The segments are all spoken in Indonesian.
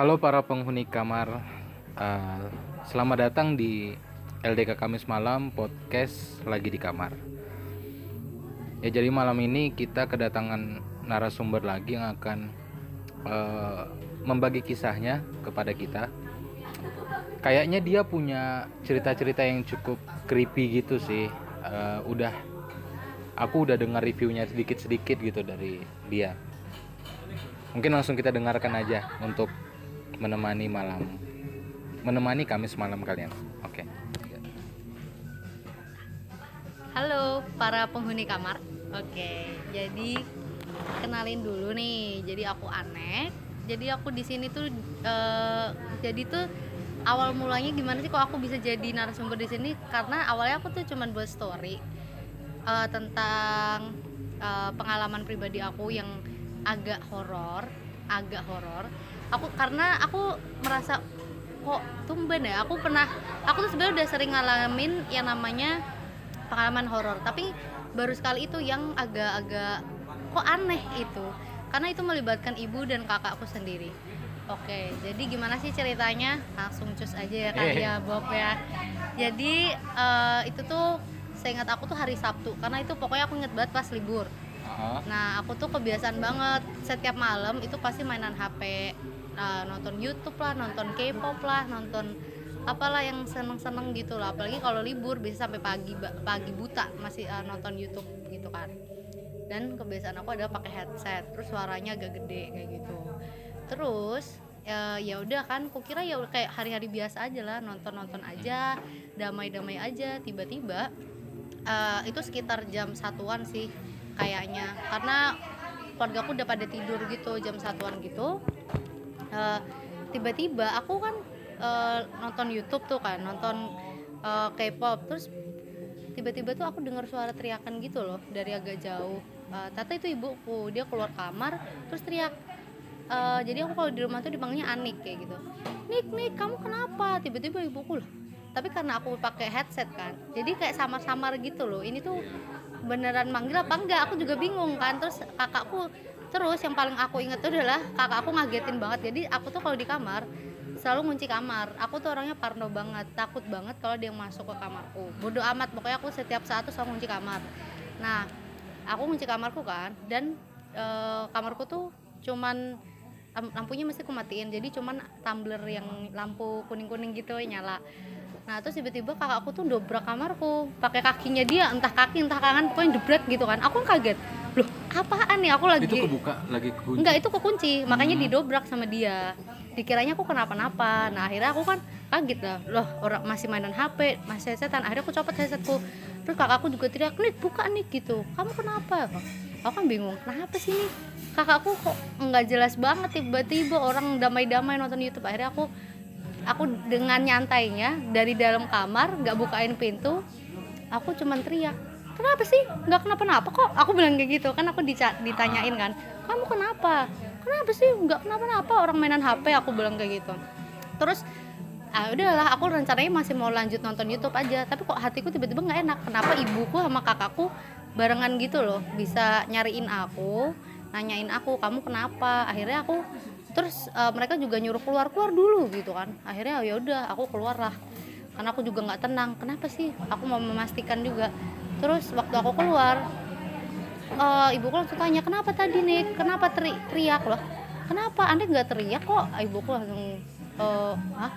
Halo para penghuni kamar, uh, selamat datang di LDK Kamis Malam podcast lagi di kamar. Ya jadi malam ini kita kedatangan narasumber lagi yang akan uh, membagi kisahnya kepada kita. Kayaknya dia punya cerita-cerita yang cukup creepy gitu sih. Uh, udah, aku udah dengar reviewnya sedikit-sedikit gitu dari dia. Mungkin langsung kita dengarkan aja untuk menemani malam menemani Kamis malam kalian. Oke. Okay. Halo para penghuni kamar. Oke, jadi kenalin dulu nih. Jadi aku aneh. Jadi aku di sini tuh uh, jadi tuh awal mulanya gimana sih kok aku bisa jadi narasumber di sini? Karena awalnya aku tuh cuman buat story uh, tentang uh, pengalaman pribadi aku yang agak horor, agak horor aku karena aku merasa kok tumben ya. Aku pernah aku tuh sebenarnya udah sering ngalamin yang namanya pengalaman horor. Tapi baru sekali itu yang agak-agak kok aneh itu. Karena itu melibatkan ibu dan kakakku sendiri. Oke jadi gimana sih ceritanya? Langsung cus aja ya kak ya Bob ya. Jadi uh, itu tuh saya ingat aku tuh hari Sabtu. Karena itu pokoknya aku inget banget pas libur. Nah, aku tuh kebiasaan banget. Setiap malam itu pasti mainan HP uh, nonton YouTube lah nonton K-pop lah nonton apalah yang seneng-seneng gitu lah. Apalagi kalau libur bisa sampai pagi pagi buta masih uh, nonton YouTube gitu kan. Dan kebiasaan aku adalah pakai headset terus suaranya agak gede kayak gitu. Terus ya ya udah kan kukira ya kayak hari-hari biasa aja lah nonton-nonton aja damai-damai aja. Tiba-tiba uh, itu sekitar jam satuan sih kayaknya. Karena keluarga aku udah pada tidur gitu jam satuan gitu uh, tiba-tiba aku kan uh, nonton YouTube tuh kan nonton uh, K-pop. Terus tiba-tiba tuh aku dengar suara teriakan gitu loh dari agak jauh. Uh, tata itu ibuku dia keluar kamar terus teriak uh, jadi aku kalau di rumah tuh dipanggilnya Anik kayak gitu. Nik Nik kamu kenapa? Tiba-tiba ibuku loh. Tapi karena aku pakai headset kan jadi kayak samar-samar gitu loh. Ini tuh beneran manggil apa enggak? Aku juga bingung kan. Terus kakakku terus yang paling aku inget tuh adalah kakak aku ngagetin banget. Jadi aku tuh kalau di kamar selalu ngunci kamar. Aku tuh orangnya parno banget takut banget kalau dia masuk ke kamarku. Bodoh amat pokoknya aku setiap saat tuh selalu ngunci kamar. Nah aku ngunci kamarku kan dan e, kamarku tuh cuman lampunya mesti aku matiin. Jadi cuman tumbler yang lampu kuning kuning gitu nyala. Nah terus tiba-tiba kakakku tuh dobrak kamarku. Pakai kakinya dia entah kaki entah kangen pokoknya debret gitu kan. Aku kan kaget loh apaan nih? Aku lagi itu kebuka lagi kekunci. Enggak itu kekunci. Makanya hmm. didobrak sama dia. Dikiranya aku kenapa-napa. Nah akhirnya aku kan kaget lah. Loh orang masih mainan HP masih setan. Akhirnya aku copot headsetku. Terus kakakku juga teriak nih buka nih gitu. Kamu kenapa? Aku kan bingung kenapa sih nih kakakku kok nggak jelas banget tiba-tiba orang damai-damai nonton YouTube. Akhirnya aku aku dengan nyantainya dari dalam kamar nggak bukain pintu aku cuman teriak kenapa sih? Nggak kenapa-napa kok. Aku bilang kayak gitu kan aku ditanyain kan kamu kenapa? Kenapa sih? Nggak kenapa-napa orang mainan HP aku bilang kayak gitu. Terus ah udahlah aku rencananya masih mau lanjut nonton YouTube aja tapi kok hatiku tiba-tiba nggak enak. Kenapa ibuku sama kakakku barengan gitu loh bisa nyariin aku nanyain aku kamu kenapa? Akhirnya aku terus uh, mereka juga nyuruh keluar keluar dulu gitu kan. Akhirnya ya udah aku keluar lah karena aku juga nggak tenang kenapa sih? Aku mau memastikan juga terus waktu aku keluar uh, ibuku langsung tanya kenapa tadi nih kenapa teri teriak? Loh kenapa? Anda nggak teriak kok? Ibuku langsung uh, ah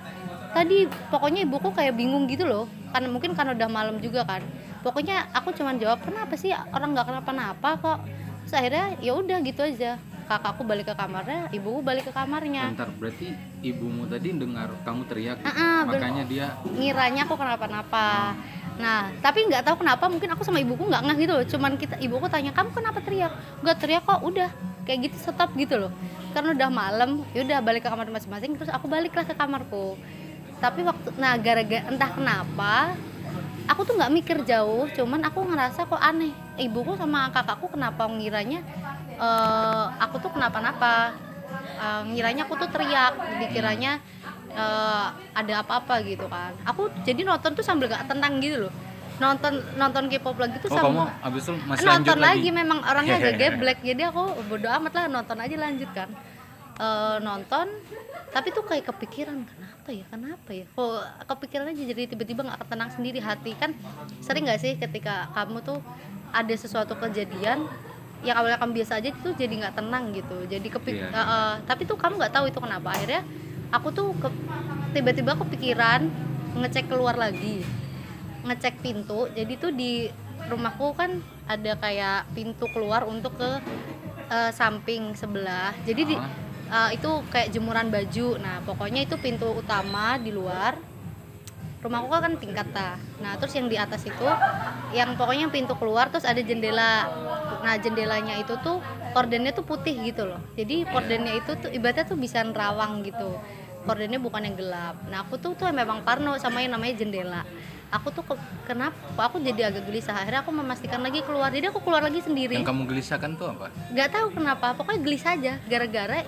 tadi pokoknya ibuku kayak bingung gitu loh. Kan mungkin kan udah malam juga kan. Pokoknya aku cuman jawab kenapa sih orang nggak kenapa-napa kok? Terus akhirnya ya udah gitu aja. Kakakku balik ke kamarnya ibuku balik ke kamarnya. Bentar, berarti ibumu tadi dengar kamu teriak uh -uh, makanya dia ngiranya aku kenapa-napa. Oh nah tapi nggak tahu kenapa mungkin aku sama ibuku nggak ngeh gitu loh. Cuman kita ibuku tanya kamu kenapa teriak? Nggak teriak kok udah. Kayak gitu stop gitu loh. Karena udah malam ya udah balik ke kamar masing-masing terus aku baliklah ke kamarku. Tapi waktu nah gara-gara entah kenapa aku tuh nggak mikir jauh. Cuman aku ngerasa kok aneh. Ibuku sama kakakku kenapa ngiranya uh, aku tuh kenapa-napa? Uh, ngiranya aku tuh teriak dikiranya uh, ada apa-apa gitu kan. Aku jadi nonton tuh sambil gak tenang gitu loh. Nonton nonton K-pop lagi tuh oh, sama kamu abis itu masih nonton lagi, lagi memang orangnya agak geblek jadi aku bodo amat lah nonton aja lanjut kan. Eh, nonton tapi tuh kayak kepikiran kenapa ya kenapa ya? Kok kepikiran aja jadi tiba-tiba nggak tenang sendiri hati. Kan sering nggak sih ketika kamu tuh ada sesuatu kejadian yang awalnya kamu biasa aja itu jadi nggak tenang gitu. Jadi kepik Iya. eh, eh, tapi tuh kamu nggak tahu itu kenapa. Akhirnya aku tuh ke- tiba-tiba kepikiran ngecek keluar lagi ngecek pintu. Jadi tuh di rumahku kan ada kayak pintu keluar untuk ke eh, samping sebelah. Jadi di eh, itu kayak jemuran baju. Nah pokoknya itu pintu utama di luar. Rumahku kan tingkat ta. Nah terus yang di atas itu yang pokoknya pintu keluar terus ada jendela. Nah jendelanya itu tuh kordennya tuh putih gitu loh. Jadi kordennya itu tuh ibaratnya tuh bisa nerawang gitu kordennya bukan yang gelap. Nah aku tuh tuh memang parno sama yang namanya jendela. Aku tuh ke- kenapa? Aku jadi agak gelisah. Akhirnya aku memastikan lagi keluar. Jadi aku keluar lagi sendiri. Yang kamu gelisahkan tuh apa? nggak tahu kenapa. Pokoknya gelisah aja. Gara-gara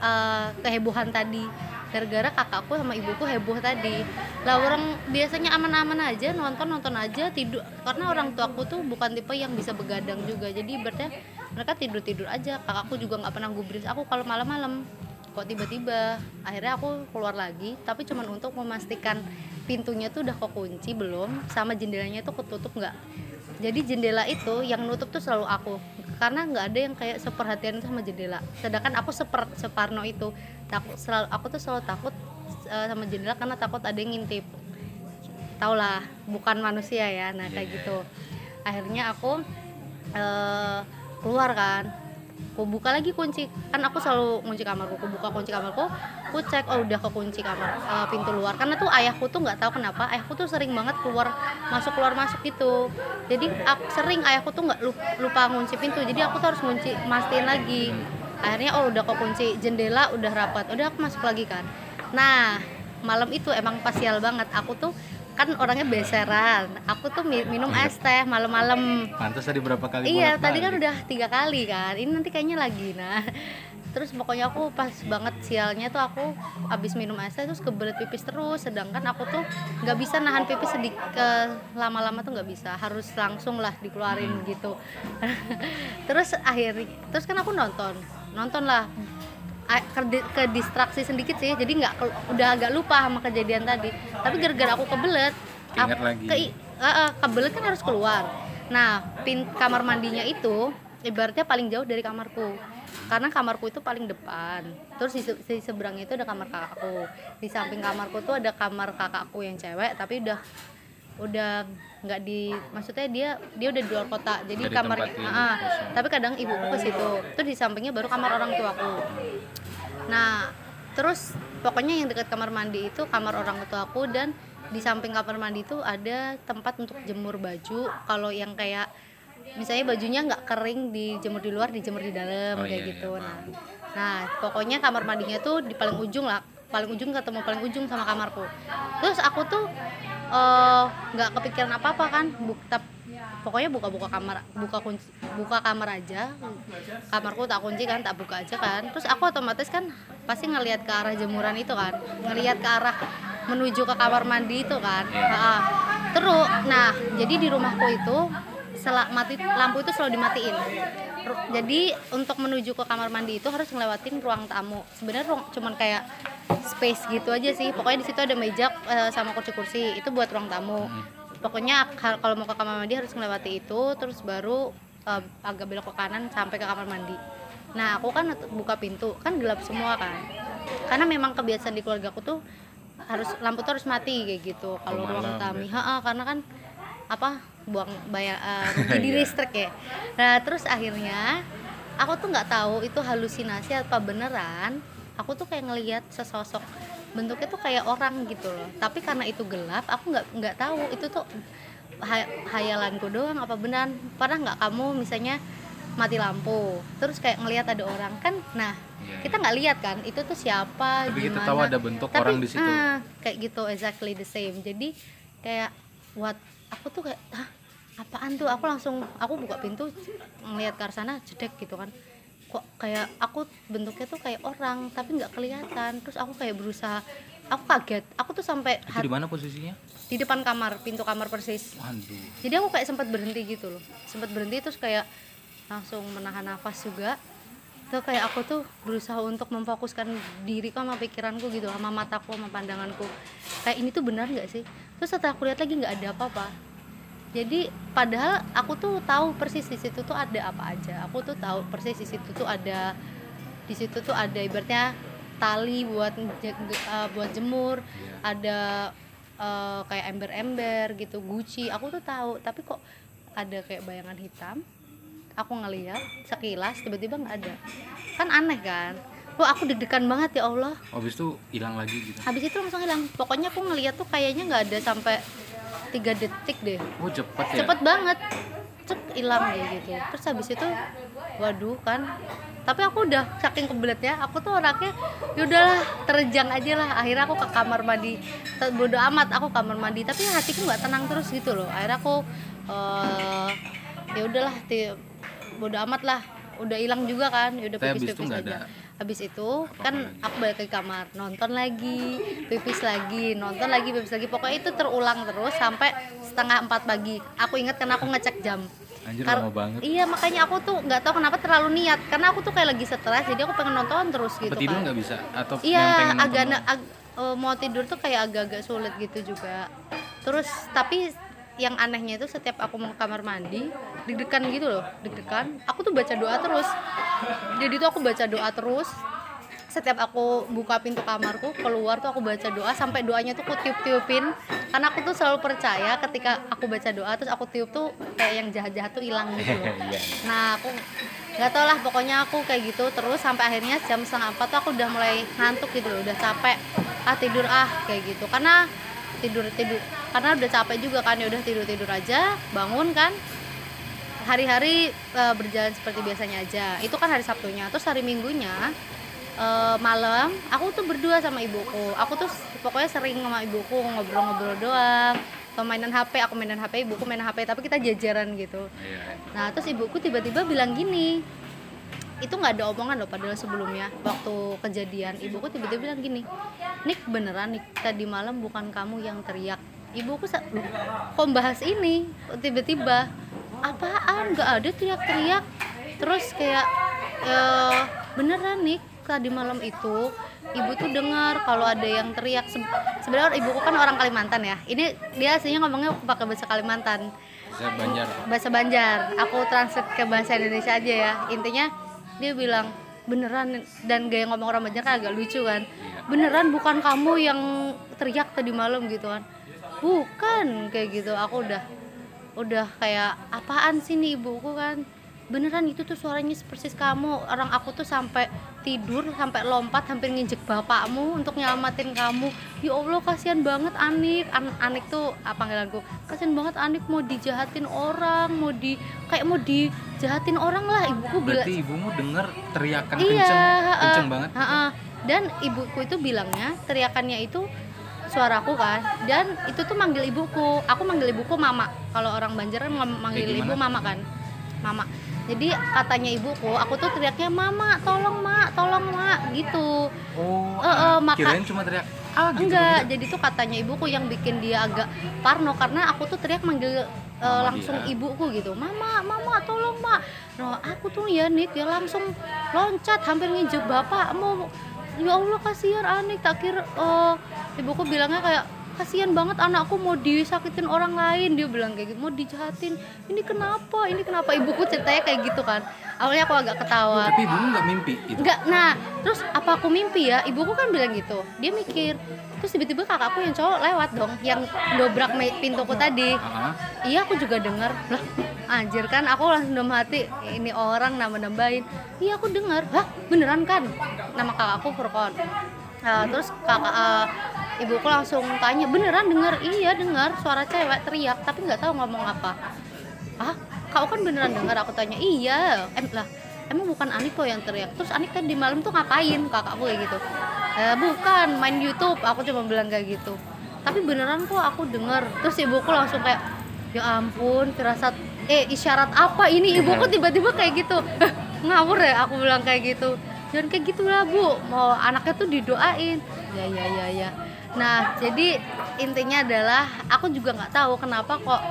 eh, kehebohan tadi. Gara-gara kakakku sama ibuku heboh tadi. Lah orang biasanya aman-aman aja. Nonton nonton aja. Tidur. Karena orang tuaku tuh bukan tipe yang bisa begadang juga. Jadi berarti mereka tidur tidur aja. Kakakku juga nggak pernah gubris. Aku kalau malam-malam kok tiba-tiba? Akhirnya aku keluar lagi tapi cuman untuk memastikan pintunya tuh udah kekunci belum sama jendelanya tuh ketutup nggak. Jadi jendela itu yang nutup tuh selalu aku karena nggak ada yang kayak seperhatian sama jendela. Sedangkan aku seper separno itu takut selalu aku tuh selalu takut eh, sama jendela karena takut ada yang ngintip. Tau lah bukan manusia ya nah kayak gitu. akhirnya aku eh, keluar kan aku buka lagi kunci. Kan aku selalu kunci kamarku. Aku buka kunci kamarku aku cek oh udah kekunci kamar eh, pintu luar. Karena tuh ayahku tuh nggak tahu kenapa ayahku tuh sering banget keluar masuk keluar masuk gitu. Jadi aku sering ayahku tuh nggak lupa, ngunci pintu. Jadi aku tuh harus ngunci mastiin lagi. Akhirnya oh udah kekunci jendela udah rapat. Udah aku masuk lagi kan. Nah malam itu emang pas sial banget. Aku tuh kan orangnya beseran aku tuh mi- minum es teh malam-malam Pantas tadi berapa kali Iya, tadi kan udah tiga kali kan. Ini nanti kayaknya lagi. Nah, terus pokoknya aku pas banget sialnya tuh aku abis minum es teh terus kebelet pipis terus. Sedangkan aku tuh nggak bisa nahan pipis sedik lama-lama tuh nggak bisa. Harus langsung lah dikeluarin gitu. terus akhirnya, terus kan aku nonton, nonton lah. Ke, ke distraksi sedikit sih jadi nggak udah agak lupa sama kejadian tadi tapi gara-gara aku kebelet Ingat aku- lagi. ke- Eh, eh, kebelet kan harus keluar. Nah, pin kamar mandinya itu ibaratnya paling jauh dari kamarku. Karena kamarku itu paling depan. Terus di, di seberangnya itu ada kamar kakakku. Di samping kamarku tuh ada kamar kakakku yang cewek, tapi udah udah nggak di maksudnya dia dia udah di luar kota jadi Nggak kamar Ah, ah. tapi kadang ibuku ke situ terus di sampingnya baru kamar orang tuaku Nah, terus pokoknya yang dekat kamar mandi itu kamar orang tua aku dan di samping kamar mandi itu ada tempat untuk jemur baju. Kalau yang kayak misalnya bajunya nggak kering dijemur di luar, dijemur di dalam Oh, kayak iya, gitu. iya, nah, nah pokoknya kamar mandinya tuh di paling ujung lah, paling ujung ketemu paling ujung sama kamarku. Terus aku tuh eh, nggak kepikiran apa apa kan, bukta pokoknya buka-buka kamar, buka kunci, buka kamar aja. Kamarku tak kunci kan, tak buka aja kan. Terus aku otomatis kan pasti ngelihat ke arah jemuran itu kan, ngelihat ke arah menuju ke kamar mandi itu kan. Ha-ha. Terus, nah jadi di rumahku itu sel- mati lampu itu selalu dimatiin. Ru- Jadi untuk menuju ke kamar mandi itu harus ngelewatin ruang tamu. Sebenarnya ruang cuman kayak space gitu aja sih. Pokoknya di situ ada meja eh, sama kursi-kursi. Itu buat ruang tamu. Pokoknya ha- kalau mau ke kamar mandi harus melewati itu terus baru eh, agak belok ke kanan sampai ke kamar mandi. Nah, aku kan buka pintu, kan gelap semua kan. Karena memang kebiasaan di keluarga aku tuh harus lampu tuh harus mati kayak gitu kalau ruang tamu. Ha-ha, karena kan apa buang bayar rugi di Iya. listrik ya. Nah terus akhirnya aku tuh nggak tahu itu halusinasi apa beneran. Aku tuh kayak ngelihat sesosok bentuknya tuh kayak orang gitu loh. Tapi karena itu gelap, aku nggak nggak tahu itu tuh hay- hayalanku doang apa beneran. Pernah nggak kamu misalnya mati lampu, terus kayak ngelihat ada orang kan? Nah Iya, kita nggak lihat kan itu tuh siapa, Tapi kita gimana tahu ada bentuk tapi orang di situ. ah, kayak gitu exactly the same jadi kayak what aku tuh kayak Hah, apaan tuh? Aku langsung aku buka pintu ngelihat ke arah sana jedek gitu kan. Kok kayak aku bentuknya tuh kayak orang tapi nggak kelihatan. Terus aku kayak berusaha aku kaget. Aku tuh sampai di mana posisinya? di depan kamar pintu kamar persis. Waduh. jadi aku kayak sempat berhenti gitu loh. Sempat berhenti terus kayak langsung menahan nafas juga tuh kayak aku tuh berusaha untuk memfokuskan diriku sama pikiranku gitu sama mataku sama pandanganku. Kayak ini tuh benar nggak sih? Terus setelah aku lihat lagi nggak ada apa-apa. Jadi padahal aku tuh tahu persis di situ tuh ada apa aja. Aku tuh tahu persis di situ tuh ada di situ tuh ada ibaratnya tali buat uh, buat jemur ada uh, kayak ember-ember gitu guci aku tuh tahu tapi kok ada kayak bayangan hitam aku ngeliat sekilas tiba-tiba nggak ada. Kan aneh kan? Wah aku deg-degan banget ya Allah. Habis itu hilang lagi gitu? Habis itu langsung hilang. Pokoknya aku ngeliat tuh kayaknya nggak ada sampai tiga detik deh. Oh cepet ya? Cepet banget. Cek hilang kayak gitu. Terus habis itu waduh kan. Tapi aku udah saking kebeletnya aku tuh orangnya yaudahlah terjang aja lah. Akhirnya aku ke kamar mandi. Bodo amat aku kamar mandi. Tapi hatiku nggak tenang terus gitu loh. Akhirnya aku eh ya udahlah bodo amat lah. Udah hilang juga kan udah pipis pipis aja. habis itu apa-apa kan lagi. aku balik ke kamar nonton lagi pipis lagi nonton lagi pipis lagi. Pokoknya itu terulang terus sampai setengah empat pagi. Aku ingat karena aku ngecek jam. Anjir Kar- lama banget. Iya makanya aku tuh nggak tahu kenapa terlalu niat. Karena aku tuh kayak lagi stres jadi aku pengen nonton terus gitu Apa tidur kan. bisa? Atau iya agak ag- eh, mau tidur tuh kayak agak-agak sulit gitu juga. Terus tapi yang anehnya itu setiap aku mau ke kamar mandi deg-degan gitu loh deg-degan. Aku tuh baca doa terus. Jadi tuh aku baca doa terus. Setiap aku buka pintu kamarku keluar tuh aku baca doa sampai doanya tuh aku tiup-tiupin. Karena aku tuh selalu percaya ketika aku baca doa terus aku tiup tuh kayak yang jahat-jahat tuh hilang gitu loh. Iya. nah aku nggak tau lah pokoknya aku kayak gitu terus sampai akhirnya jam setengah empat tuh aku udah mulai ngantuk gitu loh udah capek. Ah tidur ah kayak gitu. Karena tidur tidur karena udah capek juga kan ya udah tidur tidur aja bangun kan hari-hari eh, berjalan seperti biasanya aja. Itu kan hari sabtunya. Terus hari minggunya eh, malam aku tuh berdua sama ibuku. Aku tuh pokoknya sering sama ibuku ngobrol-ngobrol doang. Atau mainan HP aku mainan HP ibuku mainan HP tapi kita jajaran gitu. Iya. Nah terus ibuku tiba-tiba bilang gini itu nggak ada omongan loh padahal sebelumnya waktu kejadian. Ibuku tiba-tiba bilang gini Nik beneran nih tadi malam bukan kamu yang teriak. Ibuku sa- "Loh, kok bahas ini? Tiba-tiba apaan? Nggak ada teriak-teriak. Terus kayak "Eh, beneran nih tadi malam itu ibu tuh dengar kalau ada yang teriak. Se- sebenarnya ibuku kan orang Kalimantan ya. Ini dia aslinya ngomongnya pakai bahasa Kalimantan. Saya banjar. Bahasa Banjar. Aku translate ke bahasa Indonesia aja ya. Intinya dia bilang beneran dan gaya ngomong orang Banjar kan agak lucu kan? Beneran bukan kamu yang teriak tadi malam gitu kan. Bukan kayak gitu. Aku udah udah kayak apaan sih nih ibuku kan? Beneran itu tuh suaranya persis kamu. Orang aku tuh sampai tidur sampai lompat hampir nginjek bapakmu untuk nyelamatin kamu. Ya allah kasihan banget Anik An- Anik tuh apa panggilanku kasihan banget Anik mau dijahatin orang mau di kayak mau dijahatin orang lah ibuku bilang berarti ibumu denger teriakan iya kenceng kenceng banget. Ha-ha. dan ibuku itu bilangnya teriakannya itu suaraku kan. Dan itu tuh manggil ibuku. Aku manggil ibuku mama. Kalau orang Banjar kan ngom- manggil Kayak ibu mama kan. Mama. Jadi katanya ibuku aku tuh teriaknya mama tolong mak tolong mak gitu. Oh eh, ah, maka- kirain cuma teriak ah gitu enggak gitu. jadi tuh katanya ibuku yang bikin dia agak parno karena aku tuh teriak manggil eh, langsung dia. ibuku gitu. Mama mama tolong mak. Nah aku tuh ya nih dia langsung loncat hampir nginjek bapakmu ya allah kasihan Anik tak kira eh, ibuku bilangnya kayak kasihan banget anakku mau disakitin orang lain dia bilang kayak gitu mau dijahatin ini kenapa ini kenapa ibuku ceritanya kayak gitu kan awalnya aku agak ketawa tapi ibumu nggak mimpi itu Enggak, nah terus apa aku mimpi ya? Ibuku kan bilang gitu. Dia mikir. Terus tiba-tiba kakakku yang cowok lewat dong, yang dobrak pintuku tadi. Ah. Iya, aku juga dengar. Lah, anjir kan aku langsung dalam hati ini orang nambah-nambahin. Iya, aku dengar. Hah, beneran kan? Nama kakakku Furkon. Nah, terus kakak eh, ibuku langsung tanya, "Beneran dengar?" Iya, dengar suara cewek teriak, tapi nggak tahu ngomong apa. Ah, kau kan beneran dengar? Aku tanya, "Iya." Em lah, emang bukan Anik kok yang teriak? Terus Anik tadi malam tuh ngapain? Kakakku kayak gitu. Eh, bukan main YouTube. Aku cuma bilang kayak gitu. Tapi beneran kok aku denger. Terus ibuku langsung kayak ya ampun firasat eh isyarat apa ini? Ibuku tiba-tiba kayak gitu. "Hah, ngawur ya aku bilang kayak gitu. Jangan kayak gitu lah bu. Mau anaknya tuh didoain. Ya ya ya ya nah jadi intinya adalah aku juga nggak tahu kenapa kok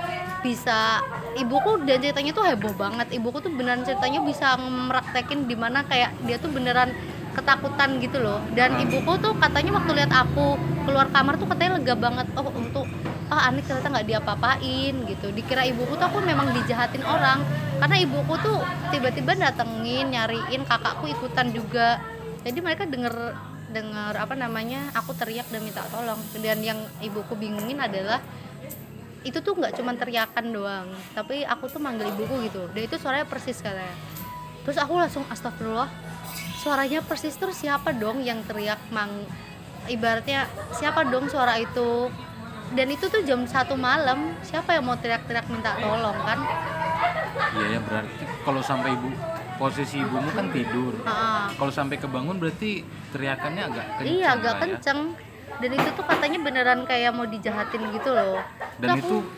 bisa ibuku dan ceritanya tuh heboh banget. Ibuku tuh beneran ceritanya bisa meraktekin di mana kayak dia tuh beneran ketakutan gitu loh. Dan Hmm. ibuku tuh katanya waktu lihat aku keluar kamar tuh katanya lega banget. Oh untuk ah Anik ternyata nggak diapa-apain gitu. Dikira ibuku tuh aku memang dijahatin orang. Karena ibuku tuh tiba-tiba datengin nyariin kakakku ikutan juga. Jadi mereka denger denger apa namanya aku teriak dan minta tolong. Dan yang ibuku bingungin adalah itu tuh nggak cuma teriakan doang tapi aku tuh manggil ibuku gitu. Dan itu suaranya persis katanya. Terus aku langsung astagfirullah suaranya persis terus siapa dong yang teriak mang ibaratnya siapa dong suara itu? Dan itu tuh jam satu malam siapa yang mau teriak-teriak minta tolong kan? Iya ya berarti kalau sampai ibu posisi ibumu kan tidur. Ah, Kalau sampai kebangun berarti teriakannya agak kencang. iya agak lah ya. kenceng. Dan itu tuh katanya beneran kayak mau dijahatin gitu loh. Dan Terus itu aku-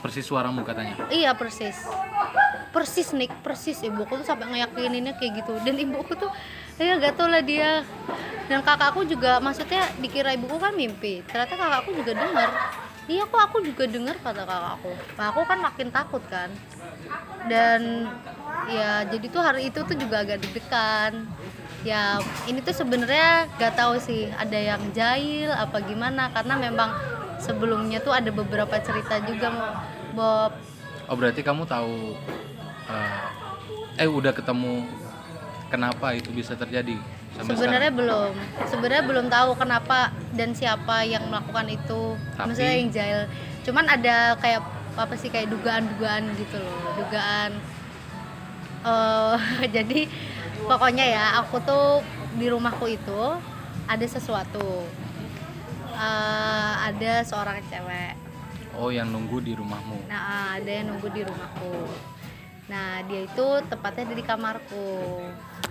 persis suaramu katanya. Iya persis. Persis nih persis. Ibuku tuh sampai ngeyakininnya kayak gitu. Dan ibuku tuh ya gak tau lah dia. Dan kakakku juga maksudnya dikira ibuku kan mimpi. Ternyata kakakku juga dengar iya kok aku juga dengar kata kakakku nah, aku kan makin takut kan. Dan ya jadi tuh hari itu tuh juga agak deg-degan. Ya ini tuh sebenarnya gak tahu sih ada yang jahil apa gimana? Karena memang sebelumnya tuh ada beberapa cerita juga Bob. Oh berarti kamu tahu eh, eh udah ketemu kenapa itu bisa terjadi sampai sebenarnya sekarang? belum. Sebenarnya belum tahu kenapa dan siapa yang melakukan itu. Tapi- maksudnya yang jahil. Cuman ada kayak apa sih kayak dugaan-dugaan gitu loh. Dugaan. Eh jadi pokoknya ya aku tuh di rumahku itu ada sesuatu. Eh, ada seorang cewek. Oh yang nunggu di rumahmu. Nah, ada yang nunggu di rumahku. Nah, dia itu tepatnya di kamarku.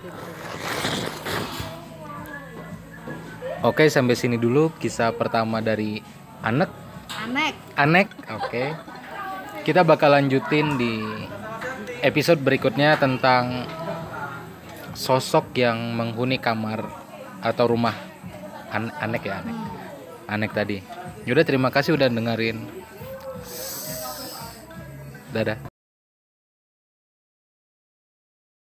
Gitu. Oke sampai sini dulu kisah pertama dari Anek. Anek. Anek. Oke. Kita bakal lanjutin di episode berikutnya tentang sosok yang menghuni kamar atau rumah An- Anek ya Anek. Anek tadi. Yaudah terima kasih udah dengerin. Dadah.